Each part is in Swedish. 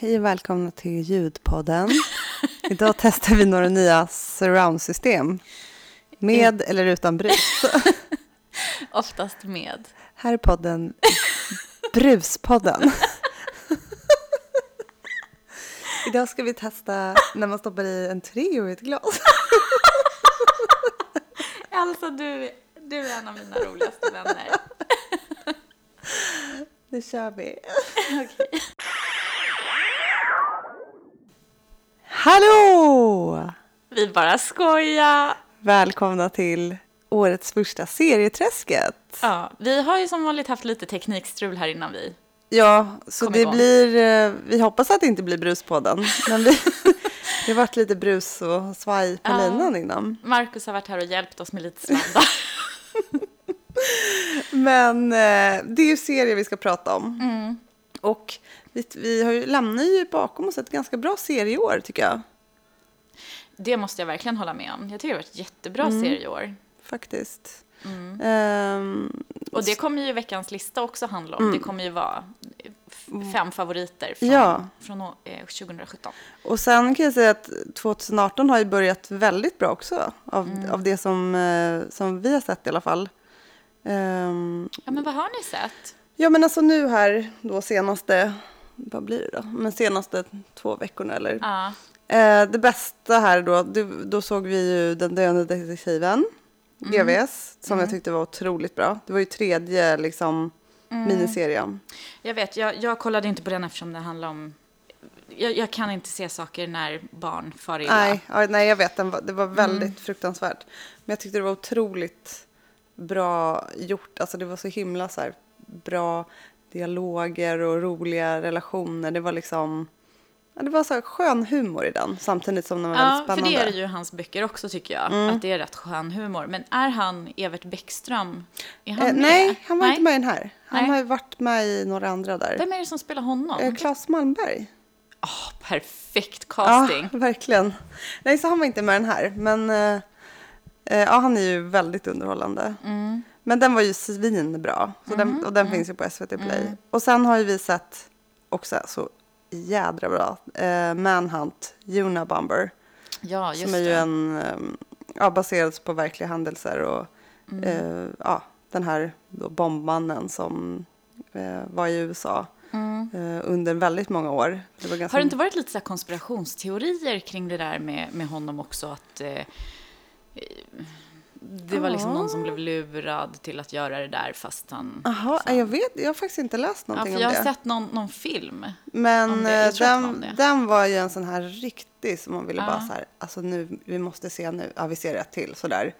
Hej och välkomna till ljudpodden. Idag testar vi några nya surroundsystem. Med eller utan brus. Oftast med. Här är podden Bruspodden. Idag ska vi testa när man stoppar i en Treo i ett glas. Alltså du, du är en av mina roligaste vänner. Nu kör vi. Okej. Hallå! Vi bara skojar. Välkomna till årets första serieträsket. Ja, vi har ju som vanligt haft lite teknikstrul här innan vi. Ja, så Kom det igång. blir, eh, vi hoppas att det inte blir Bruspodden. Men vi, det har varit lite brus och svaj på Ja. linan innan. Marcus har varit här och hjälpt oss med lite sladdar. Men eh, det är ju serier vi ska prata om. Mm. Och vi, har ju, lämnar ju bakom oss ett ganska bra serieår tycker jag. Det måste jag verkligen hålla med om. Jag tycker det har varit jättebra Mm. serie i år. Faktiskt. Mm. Ehm, Och det kommer ju veckans lista också handla om. Det kommer ju vara f- fem favoriter från, Ja. från å- eh, 2017. och sen kan jag säga att 2018 har ju börjat väldigt bra också. Av, Mm. av det som, eh, som vi har sett i alla fall. Ehm, Ja, men vad har ni sett? Ja men alltså nu här då senaste, vad blir det då? Men senaste två veckorna eller? Ja. Eh, det bästa här då, det, då såg vi ju Den döende detektiven, GVS, som jag tyckte var otroligt bra. Det var ju tredje liksom miniserien. Jag vet, jag, jag kollade inte på den eftersom det handlar om... Jag, jag kan inte se saker när barn far illa. Nej, ja, nej, jag vet, den var, det var väldigt fruktansvärt. Men jag tyckte det var otroligt bra gjort. Alltså det var så himla så här bra dialoger och roliga relationer. Det var liksom, ja, det var så skön humor i den samtidigt som den var Ja, väldigt för spännande. det är det ju hans böcker också tycker jag. Att det är rätt skön humor. Men är han Evert Bäckström? Är han Eh, med? nej, han var inte med i den här. Han Nej. har ju varit med i några andra där. Vem är det som spelar honom? Eh, Claes Malmberg. Åh, perfekt casting. Ja, verkligen. Nej, så han var inte med i den här. Men eh, eh, ja, han är ju väldigt underhållande. Mm. Men den var ju svinbra. Så den, och den finns ju på SVT Play. Mm. Och sen har ju vi sett också så jädra bra eh, Manhunt, Unabomber. Ja, just som är ju det. en, eh, ja, baserad på verkliga händelser. Och Mm. eh, ja, den här då bombmannen som eh, var i USA eh, under väldigt många år. Det ganska Mm. Har det inte varit lite så konspirationsteorier kring det där med, med honom också? Att det var liksom någon som blev lurad till att göra det där fast han... Jaha, jag vet, jag har faktiskt inte läst Ja, någonting för jag om har det. sett någon, någon film. Men. Jag eh, den, den var ju en sån här riktig som man ville Ja. bara så här, alltså nu, vi måste se nu, ja vi ser rätt till sådär.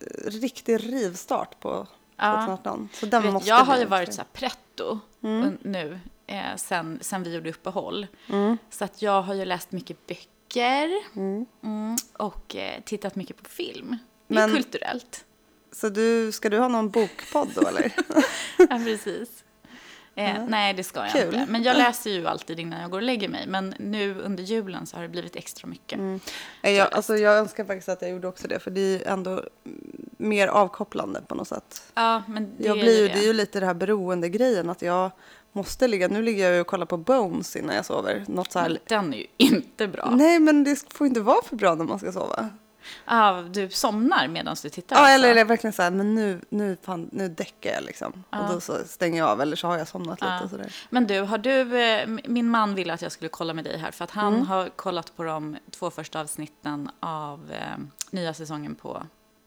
Eh, Riktig rivstart på Ja. 2018. Så den Vet, måste jag har ju varit så här pretto un- nu eh, sen, sen vi gjorde uppehåll. Mm. Så att jag har ju läst mycket böcker mm, och eh, tittat mycket på film. Det är Men- kulturellt. Så du, ska du ha någon bokpodd då eller? Ja, precis. Eh, Nej, det ska jag Kul. inte. Men jag läser ju alltid innan jag går och lägger mig. Men nu under julen så har det blivit extra mycket. Nej, jag, alltså, jag önskar faktiskt att jag gjorde också det för det är ändå mm, mer avkopplande på något sätt. Ja, men det Jag blir ju, ju det är ju lite det här beroende grejen att jag måste ligga, nu ligger jag ju och kollar på Bones innan jag sover. Något så här, Men Den är ju inte bra. Nej men det får inte vara för bra när man ska sova. Ah, du somnar medan du tittar? Ja, alltså. eller, eller verkligen så här, men nu, nu, fan, nu däckar jag liksom. Ja. Och då så stänger jag av eller så har jag somnat Ja. lite sådär. Men du, har du, eh, min man ville att jag skulle kolla med dig här för att han Mm. har kollat på de två första avsnitten av eh, nya säsongen på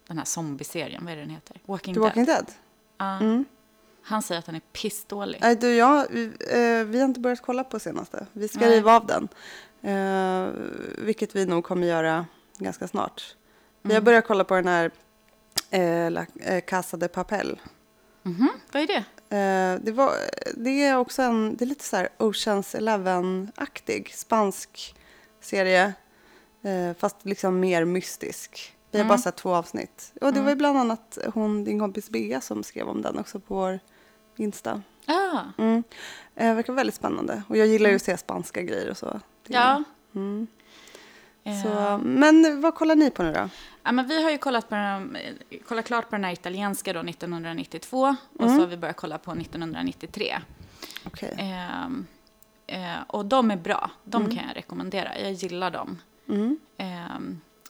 den här zombieserien, vad är det den heter? Walking The Dead. Walking Dead? Ja. Mm. Han säger att den är pissdålig. Nej, du, jag, vi, eh, vi har inte börjat kolla på senaste. Vi ska Nej. riva av den. Eh, vilket vi nog kommer göra ganska snart. Mm. har börjat kolla på den här eh, La, eh, Casa de Papel. Mhm, Vad är det? Eh, det, var, det är också en, det är lite så här Oceans Eleven-aktig spansk serie. Eh, fast liksom mer mystisk. Vi har Mm. bara sett två avsnitt. Och det var ju bland annat hon, din kompis Bea som skrev om den också på vår Insta. Ah, Mm. Eh, verkar väldigt spännande. Och jag gillar ju att se spanska grejer och så. Det- ja. Mm. Eh, Så, men vad kollar ni på nu då? Ja, men vi har ju kollat, på den, eh, kollat klart på den här italienska då, 1992 och Mm. så har vi börjat kolla på 1993. Okej. Ehm, Eh, och de är bra. De Mm. kan jag rekommendera. Jag gillar dem. Eh,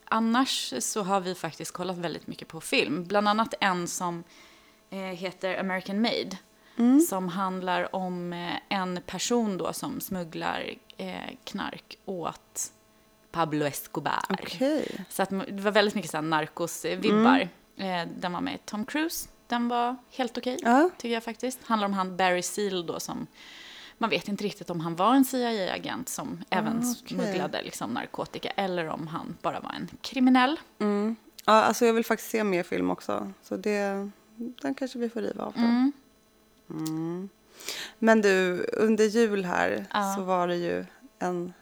annars så har vi faktiskt kollat väldigt mycket på film. Bland annat en som eh, heter American Made. Mm. Som handlar om eh, en person då som smugglar eh, knark åt Pablo Escobar. Okej. Så att det var väldigt mycket narkos-vibbar. Eh, den var med Tom Cruise. Den var helt okej, Ja. tycker jag faktiskt. Handlar om han Barry Seal då som... Man vet inte riktigt om han var en CIA-agent som även Ah, okej. smugglade liksom, narkotika eller om han bara var en kriminell. Mm. Ja, alltså jag vill faktiskt se mer film också. Så det, den kanske vi får riva av då. Mm. Men du, under jul här Ja. så var det ju en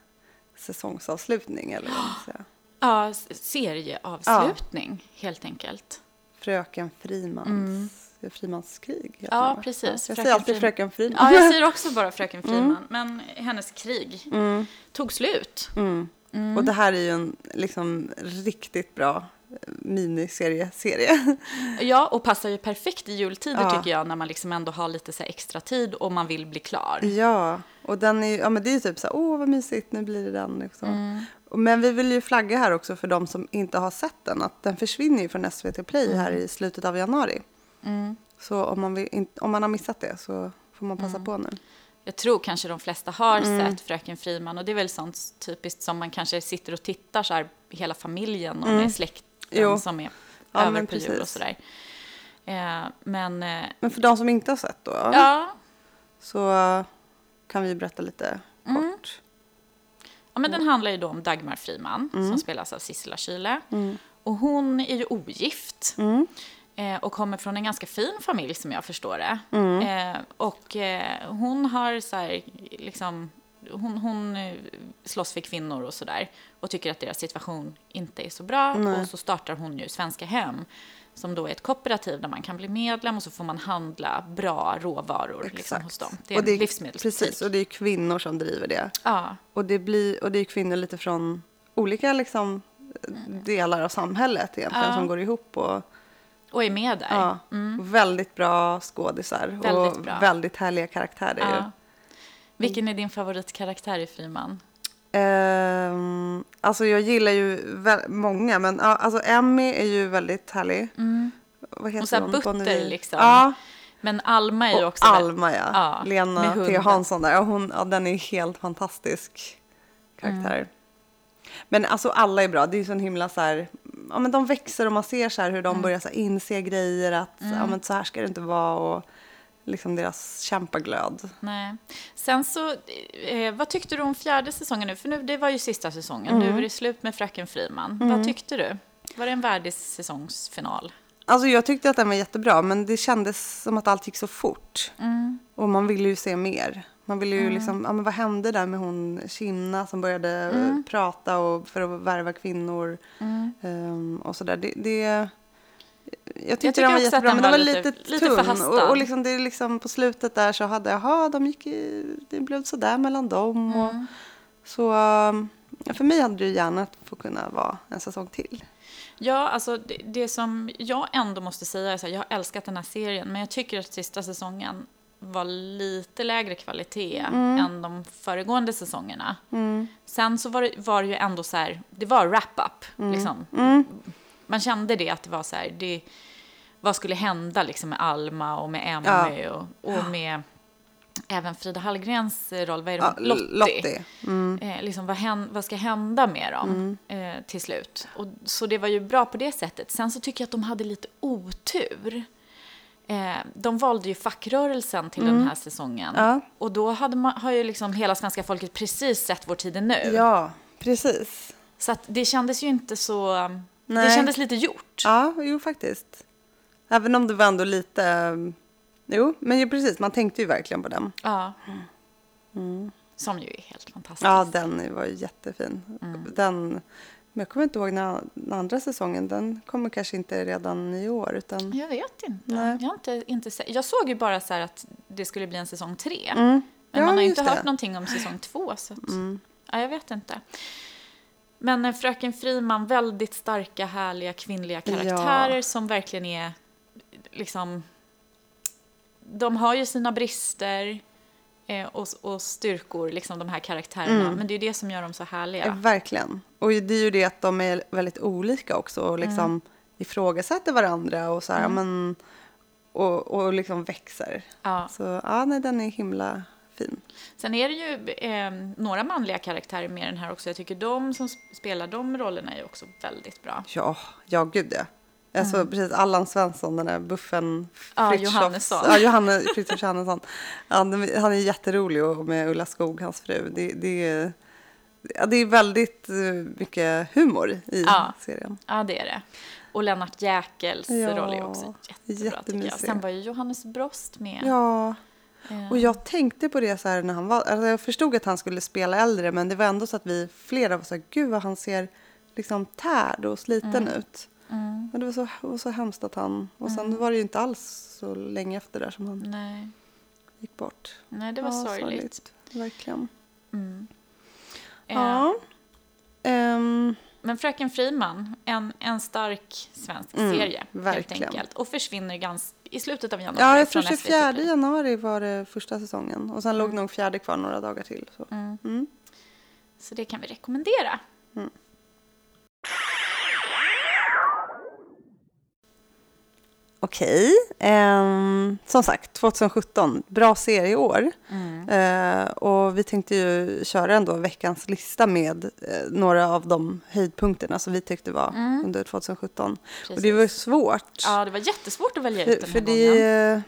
säsongsavslutning, eller vad man säga. Ja, serieavslutning helt enkelt. Fröken Frimans, Frimans krig. Ja, precis. Ja, jag Fröken säger alltid Fröken Friman. Ja, jag säger också bara Fröken Friman. Men hennes krig Mm. tog slut. Mm. Och det här är ju en liksom riktigt bra eh, miniserie. Serie. Ja, och passar ju perfekt i jultider Ja. tycker jag när man liksom ändå har lite så här extra tid och man vill bli klar. ja, och den är ja men det är ju typ så här, åh vad mysigt, nu blir det den. Liksom. Mm. Men vi vill ju flagga här också för de som inte har sett den, att den försvinner ju från SVT Play här i slutet av januari. Mm. Så om man, vill, om man har missat det så får man passa Mm. på nu. Jag tror kanske de flesta har Mm. sett Fröken Friman och det är väl sånt typiskt som man kanske sitter och tittar så här hela familjen och Mm. med släkten Jo. som är Ja, över på jul och sådär. Eh, men eh, Men för de som inte har sett då, ja, så eh, kan vi berätta lite Mm. kort. ja, men den handlar ju då om Dagmar Friman Mm. som spelas av Sissela Kyle. Och hon är ju ogift. Mm. Eh, och kommer från en ganska fin familj som jag förstår det. Mm. Eh, och eh, hon har så här, liksom, hon, hon eh, slåss för kvinnor och sådär. Och tycker att deras situation inte är så bra. Nej. Och så startar hon ju Svenska Hem. Som då är ett kooperativ där man kan bli medlem och så får man handla bra råvaror liksom, hos dem. Det är Och en livsmedelsbutik. Precis, och det är kvinnor som driver det. Ja, Och det, blir, och det är kvinnor lite från olika liksom, delar av samhället egentligen Ja. som går ihop. Och, och är med där. ja, och väldigt bra skådisar Väldigt och bra. väldigt härliga karaktärer. Ja. Vilken är din favoritkaraktär i Friman? Ehm, alltså jag gillar ju många, men ja, alltså Emmy är ju väldigt härlig. Vad heter Och så här hon? butter, liksom. Ja, Men Alma är ju också... Alma ja. Ja, Lena T. Hansson där. Ja, hon, ja, den är helt fantastisk karaktär. Mm. Men alltså alla är bra. Det är ju så en himla så här, ja men de växer och man ser så här hur Mm. de börjar så här inse grejer att ja men så här ska det inte vara och liksom deras kämpaglöd. Nej. Sen så, eh, vad tyckte du om fjärde säsongen nu? För nu, det var ju sista säsongen. Nu är det slut med Fröken Friman. Vad tyckte du? Var det en värdig säsongsfinal? Alltså jag tyckte att den var jättebra men det kändes som att allt gick så fort. Mm. Och man ville ju se mer. Man ville ju liksom, ja men vad hände där med hon Kinna som började Mm. prata och, för att värva kvinnor ehm, och sådär. Det, det, jag tyckte tycker den var jättebra den men den var lite, lite- lite tunn. förhastad. Och, och liksom, det är liksom på slutet där så hade, jaha, de gick i, det blev sådär mellan dem. Och, Mm. så um, för mig hade det gärna få kunna vara en säsong till. Ja, alltså det, det som jag ändå måste säga är så här, jag har älskat den här serien, men jag tycker att sista säsongen var lite lägre kvalitet än de föregående säsongerna. Sen så var det, var det ju ändå så här, det var wrap-up. Liksom. Man kände det att det var så här, det, vad skulle hända liksom med Alma och med Emmy och, och med även Frida Hallgrens roll, vad är det, Ja, Lottie. Lottie. Eh, liksom, vad, hän, vad ska hända med dem eh, till slut? Och, så det var ju bra på det sättet. Sen så tycker jag att de hade lite otur. Eh, de valde ju fackrörelsen till den här säsongen. Ja. Och då hade man, har ju liksom hela svenska folket precis sett Vår tid är nu. Ja, precis. Så att det kändes ju inte så... Det Nej. kändes lite gjort. Ja, jo faktiskt. Även om det var ändå lite... um, Jo, men ju precis, man tänkte ju verkligen på den. Ja. Som ju är helt fantastiskt. Ja, den var ju jättefin. Den, men jag kommer inte ihåg när, när andra säsongen, den kommer kanske inte redan i år. Utan, Jag vet inte. Nej. Jag, har inte, inte sett. jag såg ju bara så att det skulle bli en säsong tre. Mm. Men Ja, man har ju inte det. hört någonting om säsong två. Så att, ja, jag vet inte. Men Fröken Friman, väldigt starka, härliga kvinnliga karaktärer som verkligen är liksom... De har ju sina brister, eh, och, och styrkor, liksom de här karaktärerna. Mm. Men det är ju det som gör dem så Ja. härliga. Verkligen. Och det är ju det att de är väldigt olika också och liksom Mm. ifrågasätter varandra och så här, men, och, och liksom växer. Ja. Så ja, nej, den är himla fin. Sen är det ju eh, några manliga karaktärer med den här också. Jag tycker de som sp- spelar de rollerna är också väldigt bra. Ja, ja gud ja. Alltså precis Allan Svensson, den där buffen Mm. Ja, Johannesson. Ja, Johannes, Fritiof Johannesson. Den- han är jätterolig och med Ulla Skog, hans fru. Det, det, är, det är väldigt eh, mycket humor i Ja. serien. Ja, det är det. Och Lennart Jäkels Ja, roll är också jättebra tycker jag. Sen var ju Johannes Brost med. Ja, Och jag tänkte på det så här när han var, alltså jag förstod att han skulle spela äldre men det var ändå så att vi flera var så här, gud vad han ser liksom tärd och sliten ut. mm, Men det var så, det var så hemskt att han, och sen var det ju inte alls så länge efter där som han nej. gick bort. nej, det var Ja, sorgligt. Verkligen. Mm. Eh, Ja. Ehm, Men Fröken Friman, en, en stark svensk Mm, serie helt enkelt. Och försvinner gans, i slutet av januari ja, jag tror från SVT 24 Play. januari var det första säsongen. Och sen låg nog fjärde kvar några dagar till. Så. Mm. Mm. Så det kan vi rekommendera. Okej. Ehm, som sagt, 2017. Bra serie i år. Mm. Eh, och vi tänkte ju köra ändå veckans lista med eh, några av de höjdpunkterna som vi tyckte var Mm. under 2017. Precis. Och det var svårt. Ja, det var jättesvårt att välja ut den här för det,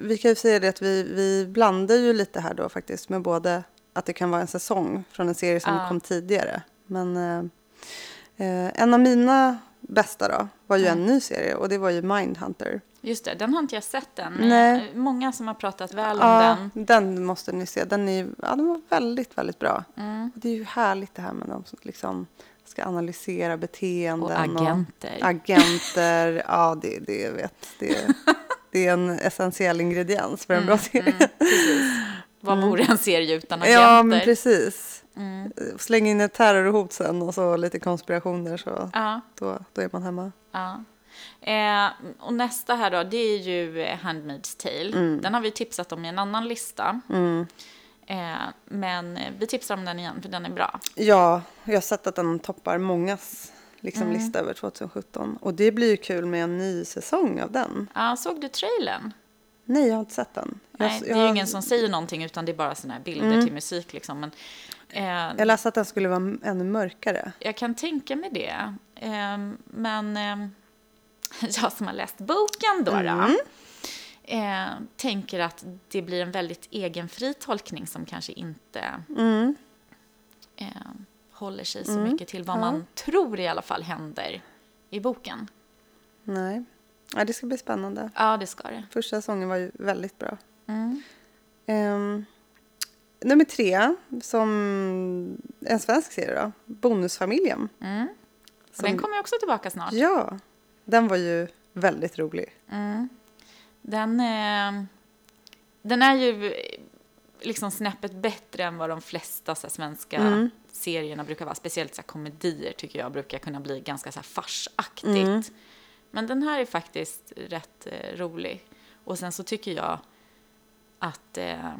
vi kan ju säga det att vi, vi blandar ju lite här då faktiskt med både att det kan vara en säsong från en serie som kom tidigare. Men en av mina bästa då var ju en ny serie och det var ju Mindhunter. Just det, den har inte jag sett än. Nej. många som har pratat väl om Ja, den. den måste ni se. Den, är, ja, den var väldigt, väldigt bra. Mm. Och det är ju härligt det här med de som liksom ska analysera beteenden. Och agenter. agenter. Ja, det, det vet det. Det är en essentiell ingrediens för en bra serie. Mm, precis. Vad vore en serie utan agenter? Ja, men precis. Mm. Släng in ett terrorhot sen och så lite konspirationer så Ja, då, då är man hemma. ja. Eh, och nästa här då, det är ju Handmaid's Tale. Den har vi tipsat om i en annan lista. Mm. Eh, men vi tipsar om den igen, för den är bra. Ja, jag har sett att den toppar mångas liksom, Mm. lista över 2017. Och det blir ju kul med en ny säsong av den. Ja, såg du trailern? Nej, jag har inte sett den. Jag, Nej, det är jag, ju ingen som säger någonting, utan det är bara såna här bilder till musik. Liksom. Men, eh, jag läste att den skulle vara ännu mörkare. Jag kan tänka mig det. Ehm, men ehm, jag som har läst boken då, då eh, tänker att det blir en väldigt egenfri tolkning som kanske inte Mm. ehm, håller sig så mycket till vad man tror i alla fall händer i boken. Nej. Ja, det ska bli spännande. Ja, det ska det. Första säsongen var ju väldigt bra. Mm. Ehm, nummer tre, som en svensk serie då, Bonusfamiljen. Mm. Som- den kommer ju också tillbaka snart. Ja, den var ju väldigt rolig. Mm. Den, eh, den är ju liksom snäppet bättre än vad de flesta så här, svenska Mm. serierna brukar vara. Speciellt så här, komedier tycker jag brukar kunna bli ganska så här, farsaktigt. Men den här är faktiskt rätt eh, rolig. Och sen så tycker jag att eh,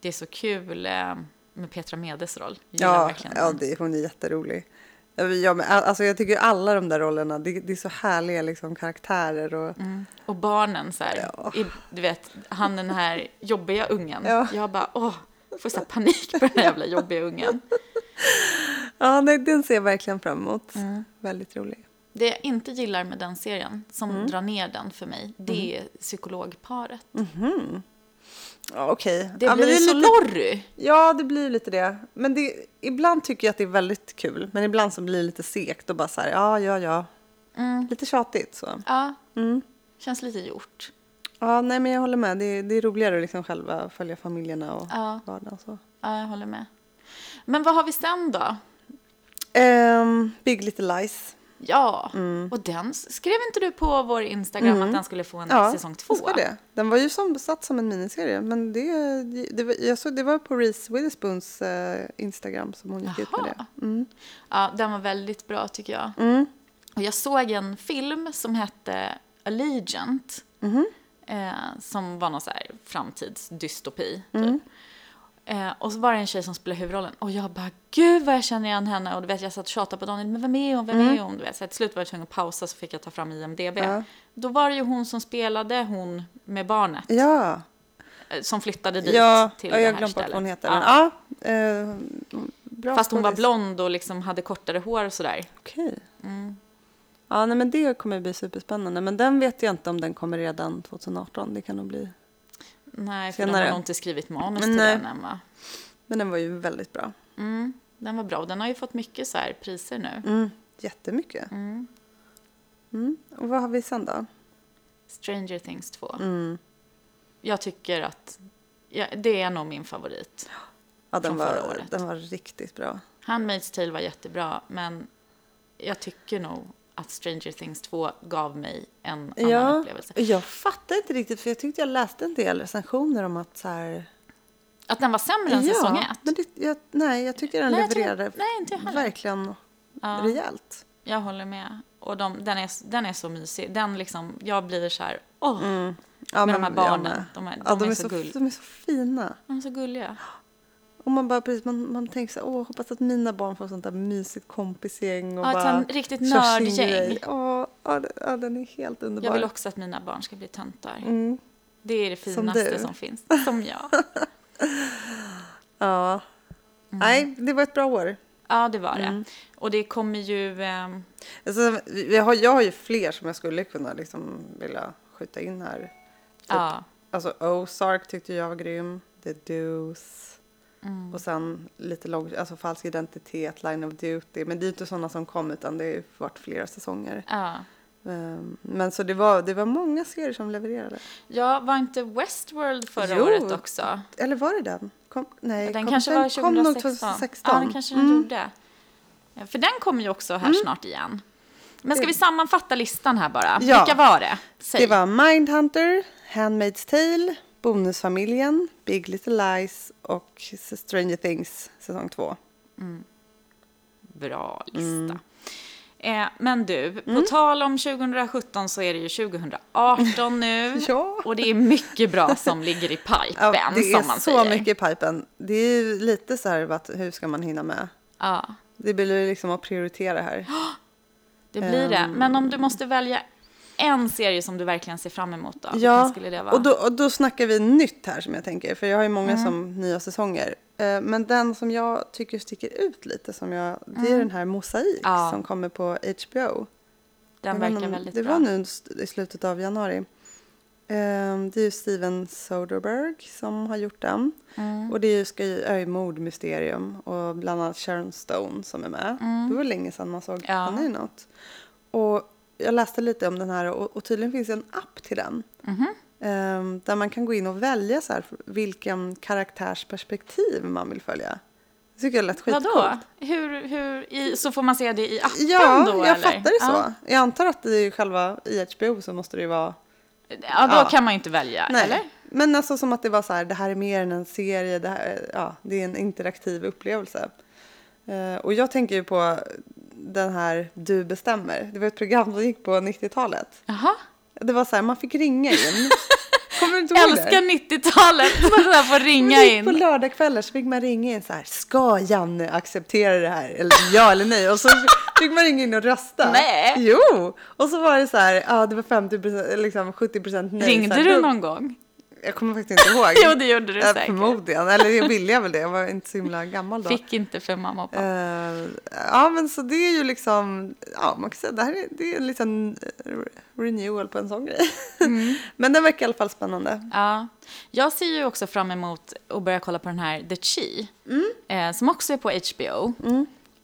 det är så kul eh, med Petra Medes roll. Ja, ja det, hon är jätterolig. Ja, men- alltså, jag tycker alla de där rollerna, det, det är så härliga liksom, karaktärer. Och, Mm. Och barnen så här, Ja. i, du vet, han den här jobbiga ungen. Ja. Jag bara, åh, får så panik på den här jävla jobbiga ungen. Ja, nej, den ser jag verkligen fram emot. Mm. Väldigt rolig. Det jag inte gillar med den serien, som Mm. drar ner den för mig, det är psykologparet. Ja, Okej. Det ja, blir är så lite, lorry. Ja, det blir lite det. Men det, ibland tycker jag att det är väldigt kul. Men ibland så blir det lite segt och bara så här, ja, ja, ja. Mm. Lite tjatigt så. Ja, Mm. känns lite gjort. Ja, nej, men jag håller med. Det, är- det är roligare att liksom själva följa familjerna och Ja. vardagen. Så. Ja, jag håller med. Men vad har vi sen då? Ehm, Big Little Lies. Ja, och den skrev inte du på vår Instagram att den skulle få en Mm. Ja, säsong två? ska det. Den var ju som, satt som en miniserie. Men det, det, var, jag såg, det var på Reese Witherspoons eh, Instagram som hon gick ut med Jaha. det. Mm. Ja, den var väldigt bra tycker jag. Mm. Och jag såg en film som hette Allegiant. Mhm. Eh, som var någon så här framtidsdystopi. Mm. Typ. Eh, och så var det en tjej som spelade huvudrollen och jag bara gud vad jag känner igen henne och du vet jag satt och tjatade på Daniel men vem är hon, vem är hon? Du vet, så till slut var jag tvungen att pausa så fick jag ta fram IMDB. Ja. Då var det ju hon som spelade hon med barnet Ja, eh, som flyttade dit ja, till det jag här glömde bort stället. vad hon heter. Ja. Ja, eh, Fast hon var blond och liksom hade kortare hår och sådär. Okej. Mm. Ja, nej, men det kommer bli superspännande. Men den vet jag inte om den kommer redan 2018. Det kan nog bli. Nej, för de Senare. har nog inte skrivit manus till Nej. den än va? Men den var ju väldigt bra. Mm, den var bra och den har ju fått mycket så här priser nu. Mm, jättemycket. Mm. Mm. Och vad har vi sen då? Stranger Things 2. Mm. Jag tycker att ja, det är nog min favorit. Ja, den var, året. den var riktigt bra. Handmaid's Tale var jättebra, men jag tycker nog att Stranger Things 2 gav mig en annan Ja, upplevelse. jag fattar inte riktigt för jag tyckte jag läste en del recensioner om att så här. Att den var sämre än säsong 1? men det, jag, nej, jag tycker den Nej, jag tror- levererade nej, inte verkligen Ja. rejält. Jag håller med. Och de, den, är, den är så mysig. Den liksom, jag blir så här, åh, Ja, med de här men barnen. med. De är, de ja, de, är, så, gull. de är så fina. De är så gulliga. Och man bara precis, man, man tänker så här, åh, hoppas att mina barn får sånt där mysigt kompisgäng och Ja, ett bara sånt riktigt nördgäng. Åh, ja, den är helt underbar. Jag vill också att mina barn ska bli töntar. Mm, Det är det Som finaste du. som finns. Som jag. ja. Mm. Nej, det var ett bra år. Ja, det var det. Mm. Och det kommer ju... ehm, Alltså, vi har, jag har ju fler som jag skulle kunna liksom vilja skjuta in här. Typ, ja. Alltså Ozark tyckte jag var grym. The Deuce. Mm. Och sen lite långt, alltså falsk identitet, Line of Duty. Men det är ju inte sådana som kom utan det har ju varit flera säsonger. ja. Ehm, Men så det var, det var många serier som levererade. Ja, var inte Westworld förra Jo. året också? Eller var det den? Kom, nej, Den kom, kanske den var 2016. kom nog 2016. Ja, den kanske den gjorde. Ja, För den kommer ju också här snart igen. Men ska vi sammanfatta listan här bara? Ja. Vilka var det? Säg. Det var Mindhunter, Handmaid's Tale, Bonusfamiljen, Big Little Lies och Stranger Things säsong 2. Bra lista. Mm. Eh, men du, på tal om 2017 så är det ju 2018 nu. Ja. Och det är mycket bra som ligger i pipen, Ja, det är så mycket i pipen. Det är ju lite så här, att, hur ska man hinna med? Ja, Det blir ju liksom att prioritera här. det blir det. Ehm. Men om du måste välja en serie som du verkligen ser fram emot då? Ja, skulle det vara? och då, och då snackar vi nytt här som jag tänker. För jag har ju många Mm. som nya säsonger. Eh, Men den som jag tycker sticker ut lite, som jag, det är den här Mosaik Mm. Ja. som kommer på HBO. Den verkar om- väldigt det bra. var nu i slutet av januari. Ehm, Det är ju Steven Soderbergh som har gjort den. Mm. Och det är ju, ska ju, är ju mordmysterium och bland annat Sharon Stone som är med. Det var länge sedan man såg Mm. Ja. henne i något. Och jag läste lite om den här och, och tydligen finns det en app till den. Mhm. Ehm, där man kan gå in och välja så här, vilken karaktärsperspektiv man vill följa. Det tycker jag lät skitcoolt. Vadå? Hur, hur, i, så får man se det i appen Ja, då? jag eller? fattar det så. Ja. Jag antar att det är själva i HBO så måste det ju vara Ja, då Ja. kan man ju inte välja, Nej. eller? Men alltså som att det var så här, det här är mer än en serie, det, här, är- ja, det är en interaktiv upplevelse. Eh, och jag tänker ju på den här Du bestämmer. Det var ett program som gick på 90-talet. Jaha. Det var så här, man fick ringa in. Kommer inte ihåg Älskar det? 90-talet! Man får ringa gick på in. lördagskvällar så fick man ringa in så här, ska Janne acceptera det här? Eller ja eller nej? Och så fick man ringa in och rösta. Nej. Jo! Och så var det så här, ja det var 50 liksom 70 nej. Ringde här, du någon gång? Jag kommer faktiskt inte ihåg. Jo, det gjorde du Ja, säkert. Förmodligen, eller jag ville jag väl det. Jag var inte så himla gammal då. Fick inte för mamma och pappa. Eh, ja, men så det är ju liksom, ja man kan säga det här är, det är en liten eh, renewal på en sån grej. Mm. men den verkar i alla fall spännande. Ja. Jag ser ju också fram emot att börja kolla på den här The Chi. Mm. Eh, som också är på HBO.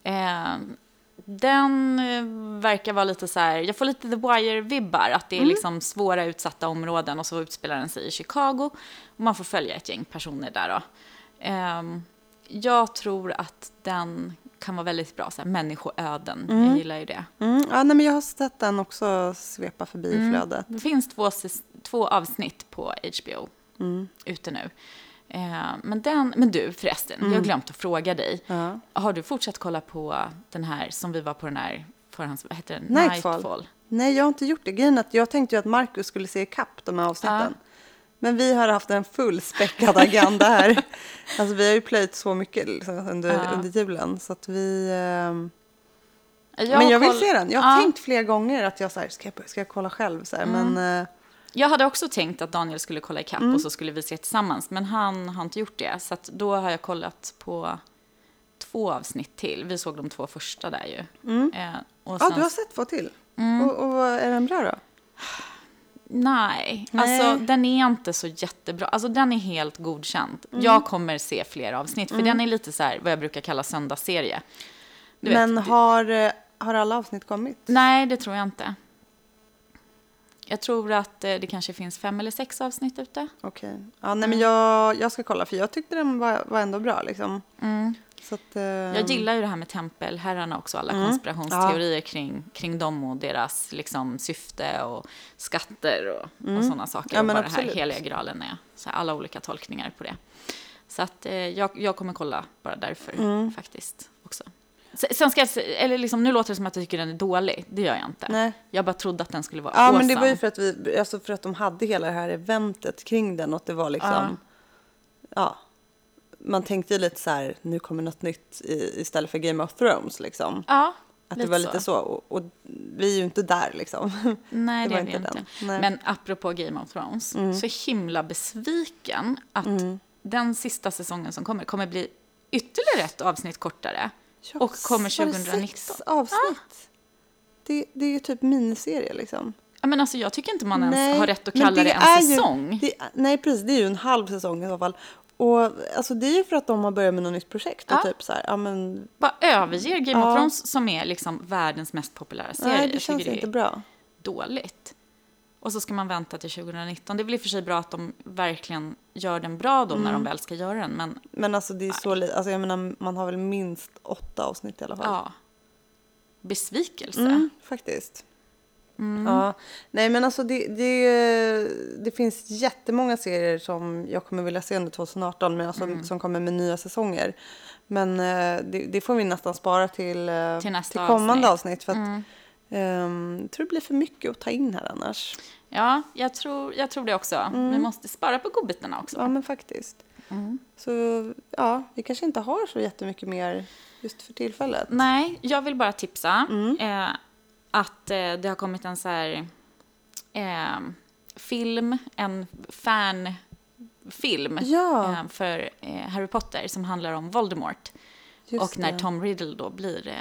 Eh, den eh, verkar vara lite så här, jag får lite The Wire-vibbar. Att det Mm. är liksom svåra utsatta områden och så utspelar den sig i Chicago. Och man får följa ett gäng personer där då. Eh, jag tror att den kan vara väldigt bra, så här, människoöden. Jag gillar ju det. Mm, ja, nej, men jag har sett den också svepa förbi Mm. flödet. Det finns två, två avsnitt på HBO Mm. ute nu. Eh, men, den, men du förresten, jag har glömt att fråga dig. Ja. Har du fortsatt kolla på den här som vi var på den här förhands... Vad heter den? Nightfall. Nej, jag har inte gjort det. Grejen att jag tänkte ju att Marcus skulle se ikapp de här avsnitten. Men vi har haft en fullspäckad agenda här. alltså vi har ju plöjt så mycket liksom, under, Ja. under julen. Så att vi... ehm, Jag men jag vill se den. Jag har Ja. Mm. tänkt flera gånger att jag så här, ska, jag, ska jag kolla själv? Så här, Men eh, Jag hade också tänkt att Daniel skulle kolla ikapp och så skulle vi se tillsammans. Men han har inte gjort det. Så att då har jag kollat på två avsnitt till. Vi såg de två första där ju. Eh, och ja, sen- du har sett två till. Mm. Och, och är den bra då? Nej, Nej. alltså den är inte så jättebra. Alltså den är helt godkänd. Jag kommer se fler avsnitt, för den är lite så här vad jag brukar kalla söndagsserie. Du Men vet, har, eh, har alla avsnitt kommit? Nej, det tror jag inte. Jag tror att eh, det kanske finns fem eller sex avsnitt ute. Okej. Ja, nej, men jag, jag ska kolla för jag tyckte den var, var ändå bra liksom. Så att, eh, Jag gillar ju det här med tempelherrarna också, alla Mm. konspirationsteorier kring, kring dem och deras liksom, syfte och skatter och, och sådana saker. Mm. Ja, och vad det här absolut. heliga graalen är. Så här, alla olika tolkningar på det. Så att eh, jag, jag kommer kolla bara därför Mm. faktiskt också. Se- Sen ska jag, eller liksom, nu låter det som att jag tycker den är dålig. Det gör jag inte. Nej. Jag bara trodde att den skulle vara Ja, awesome. men det var ju för att, vi, alltså för att de hade hela det här eventet kring den och att det var liksom, ja. Man tänkte ju lite så här, nu kommer något nytt i, istället för Game of Thrones liksom. Ja, Att det var lite så. Och, och vi är ju inte där liksom. Nej, Det det, är vi inte. Nej. Mm. Men apropå Game of Thrones, så himla besviken att den sista säsongen som kommer kommer bli ytterligare ett avsnitt kortare. Ja, och kommer var det 2019. Sex avsnitt. Det, det är ju typ miniserie liksom. Ja, men alltså, jag tycker inte man ens Nej, har rätt att kalla det, är en ju- säsong. det, nej, precis. Det är ju en halv säsong i så fall. Och alltså, det är ju för att de har börjat med något nytt projekt. Och Ja. typ så här, ja men, Bara överger Game Ja. of Thrones som är liksom världens mest populära serie. nej det känns det inte är bra. dåligt. Och så ska man vänta till 2019. Det är väl i och för sig bra att de verkligen gör den bra då Mm. när de väl ska göra den. Men Men alltså det är så lite, alltså jag menar man har väl minst åtta avsnitt i alla fall. ja, besvikelse. Mm, faktiskt. Ja, nej men alltså det, det, det finns jättemånga serier som jag kommer vilja se under 2018 men alltså, som kommer med nya säsonger. Men eh, det, det får vi nästan spara till, eh, Till nästa kommande avsnitt. avsnitt. för att, ehm, jag tror det blir för mycket att ta in här annars. Ja, jag tror, jag tror det också. Vi måste spara på godbitarna också. Ja men faktiskt. Så ja, vi kanske inte har så jättemycket mer just för tillfället. Nej, jag vill bara tipsa Mm. eh, att eh, det har kommit en så här eh, film, en fanfilm Ja. eh, för eh, Harry Potter som handlar om Voldemort. Just och när det. Tom Riddle då blir, eh,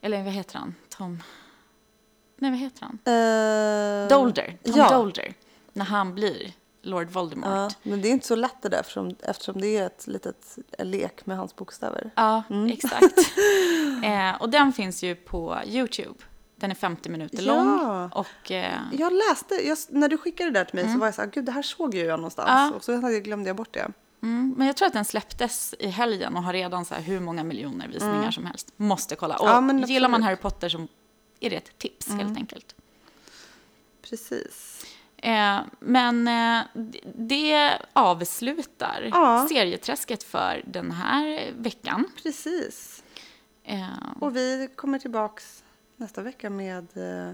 eller vad heter han? Tom, nej vad heter han? Eh, Dolder, Tom ja. Dolder. När han blir Lord Voldemort. Ja, men det är inte så lätt det där eftersom, eftersom det är ett litet en lek med hans bokstäver. Ja, Mm. exakt. eh, och den finns ju på YouTube. Den är 50 minuter Ja. lång. Och, eh, Jag läste, jag, när du skickade det där till mig så var jag så här, gud det här såg ju jag någonstans. Ja. Och så glömde jag bort det. Mm, men jag tror att den släpptes i helgen och har redan så här hur många miljoner visningar som helst. Måste kolla. Och Mm. Ja, gillar man. Harry Potter så är det ett tips helt enkelt. Precis. Eh, men eh, det avslutar Ja. serieträsket för den här veckan. Precis. Eh, Och vi kommer tillbaks nästa vecka med eh,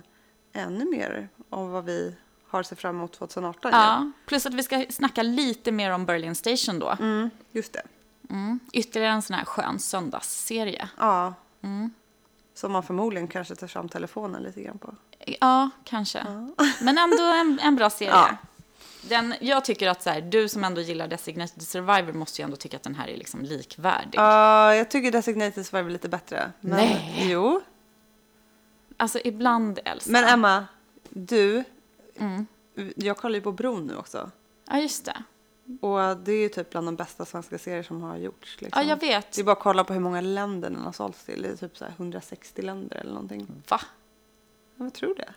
ännu mer om vad vi har sett fram emot 2018. ja, plus att vi ska snacka lite mer om Berlin Station då. Mm, just det. Mm. Ytterligare en sån här skön söndagsserie. Ja. Mm. Som man förmodligen kanske tar fram telefonen lite grann på. Ja, kanske. Men ändå en, en bra serie. Ja. Den, jag tycker att så här, du som ändå gillar Designated Survivor måste ju ändå tycka att den här är liksom likvärdig. Ja, jag tycker Designated Survivor är lite bättre. Men, Nej. Jo. Alltså ibland, Elsa. Men Emma, du, Mm. jag kollar ju på Bron nu också. Ja, just det. Och det är ju typ bland de bästa svenska serier som har gjorts. Liksom. Ja, jag vet. Det är bara att kolla på hur många länder den har sålts till. Det är typ så här 160 länder eller någonting. Va? Ja, Jag tror det.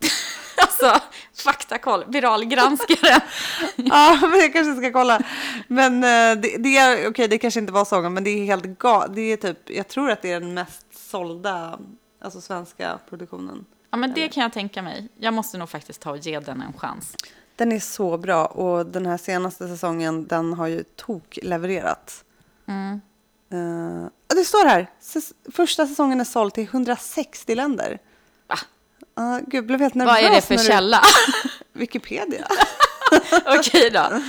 Alltså, faktakoll, viralgranskare. ja, men jag kanske ska kolla. Men eh, det, det är, okej, det kanske inte var sången, men det är helt galet. Det är typ, jag tror att det är den mest sålda, alltså svenska produktionen. Ja, men det kan jag tänka mig. Jag måste nog faktiskt ta och ge den en chans. Den är så bra och den här senaste säsongen, den har ju tok-levererat. Mm. Uh, det står här, första säsongen är såld till 160 länder. Va? Uh, gud, blev helt nervös. Vad är det för när du- källa? Wikipedia. Okej då.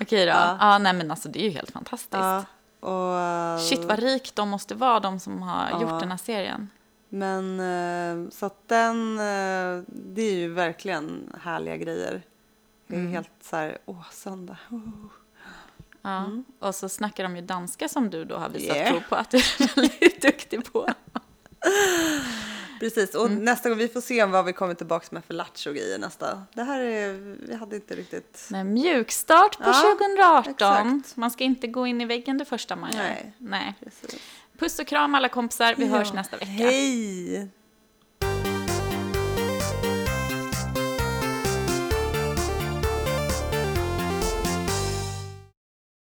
Okej då. Ja. ja, nej men alltså det är ju helt fantastiskt. Ja, och, eh, Shit vad rik de måste vara, de som har gjort den här serien. Men eh, så att den, eh, det är ju verkligen härliga grejer. Jag är Mm. helt så här, åh söndag. Oh. Ja. Och så snackar de ju danska som du då har visat Yeah. prov på att du är väldigt duktig på. Precis, och Mm. nästa gång vi får se vad vi kommer tillbaka med för lattjo-grejer nästa. Det här är, vi hade inte riktigt, Nej, mjukstart på Ja, 2018. exakt. Man ska inte gå in i väggen det första man gör. Nej. Nej. precis. Puss och kram alla kompisar, vi Ja, hörs nästa vecka. Hej!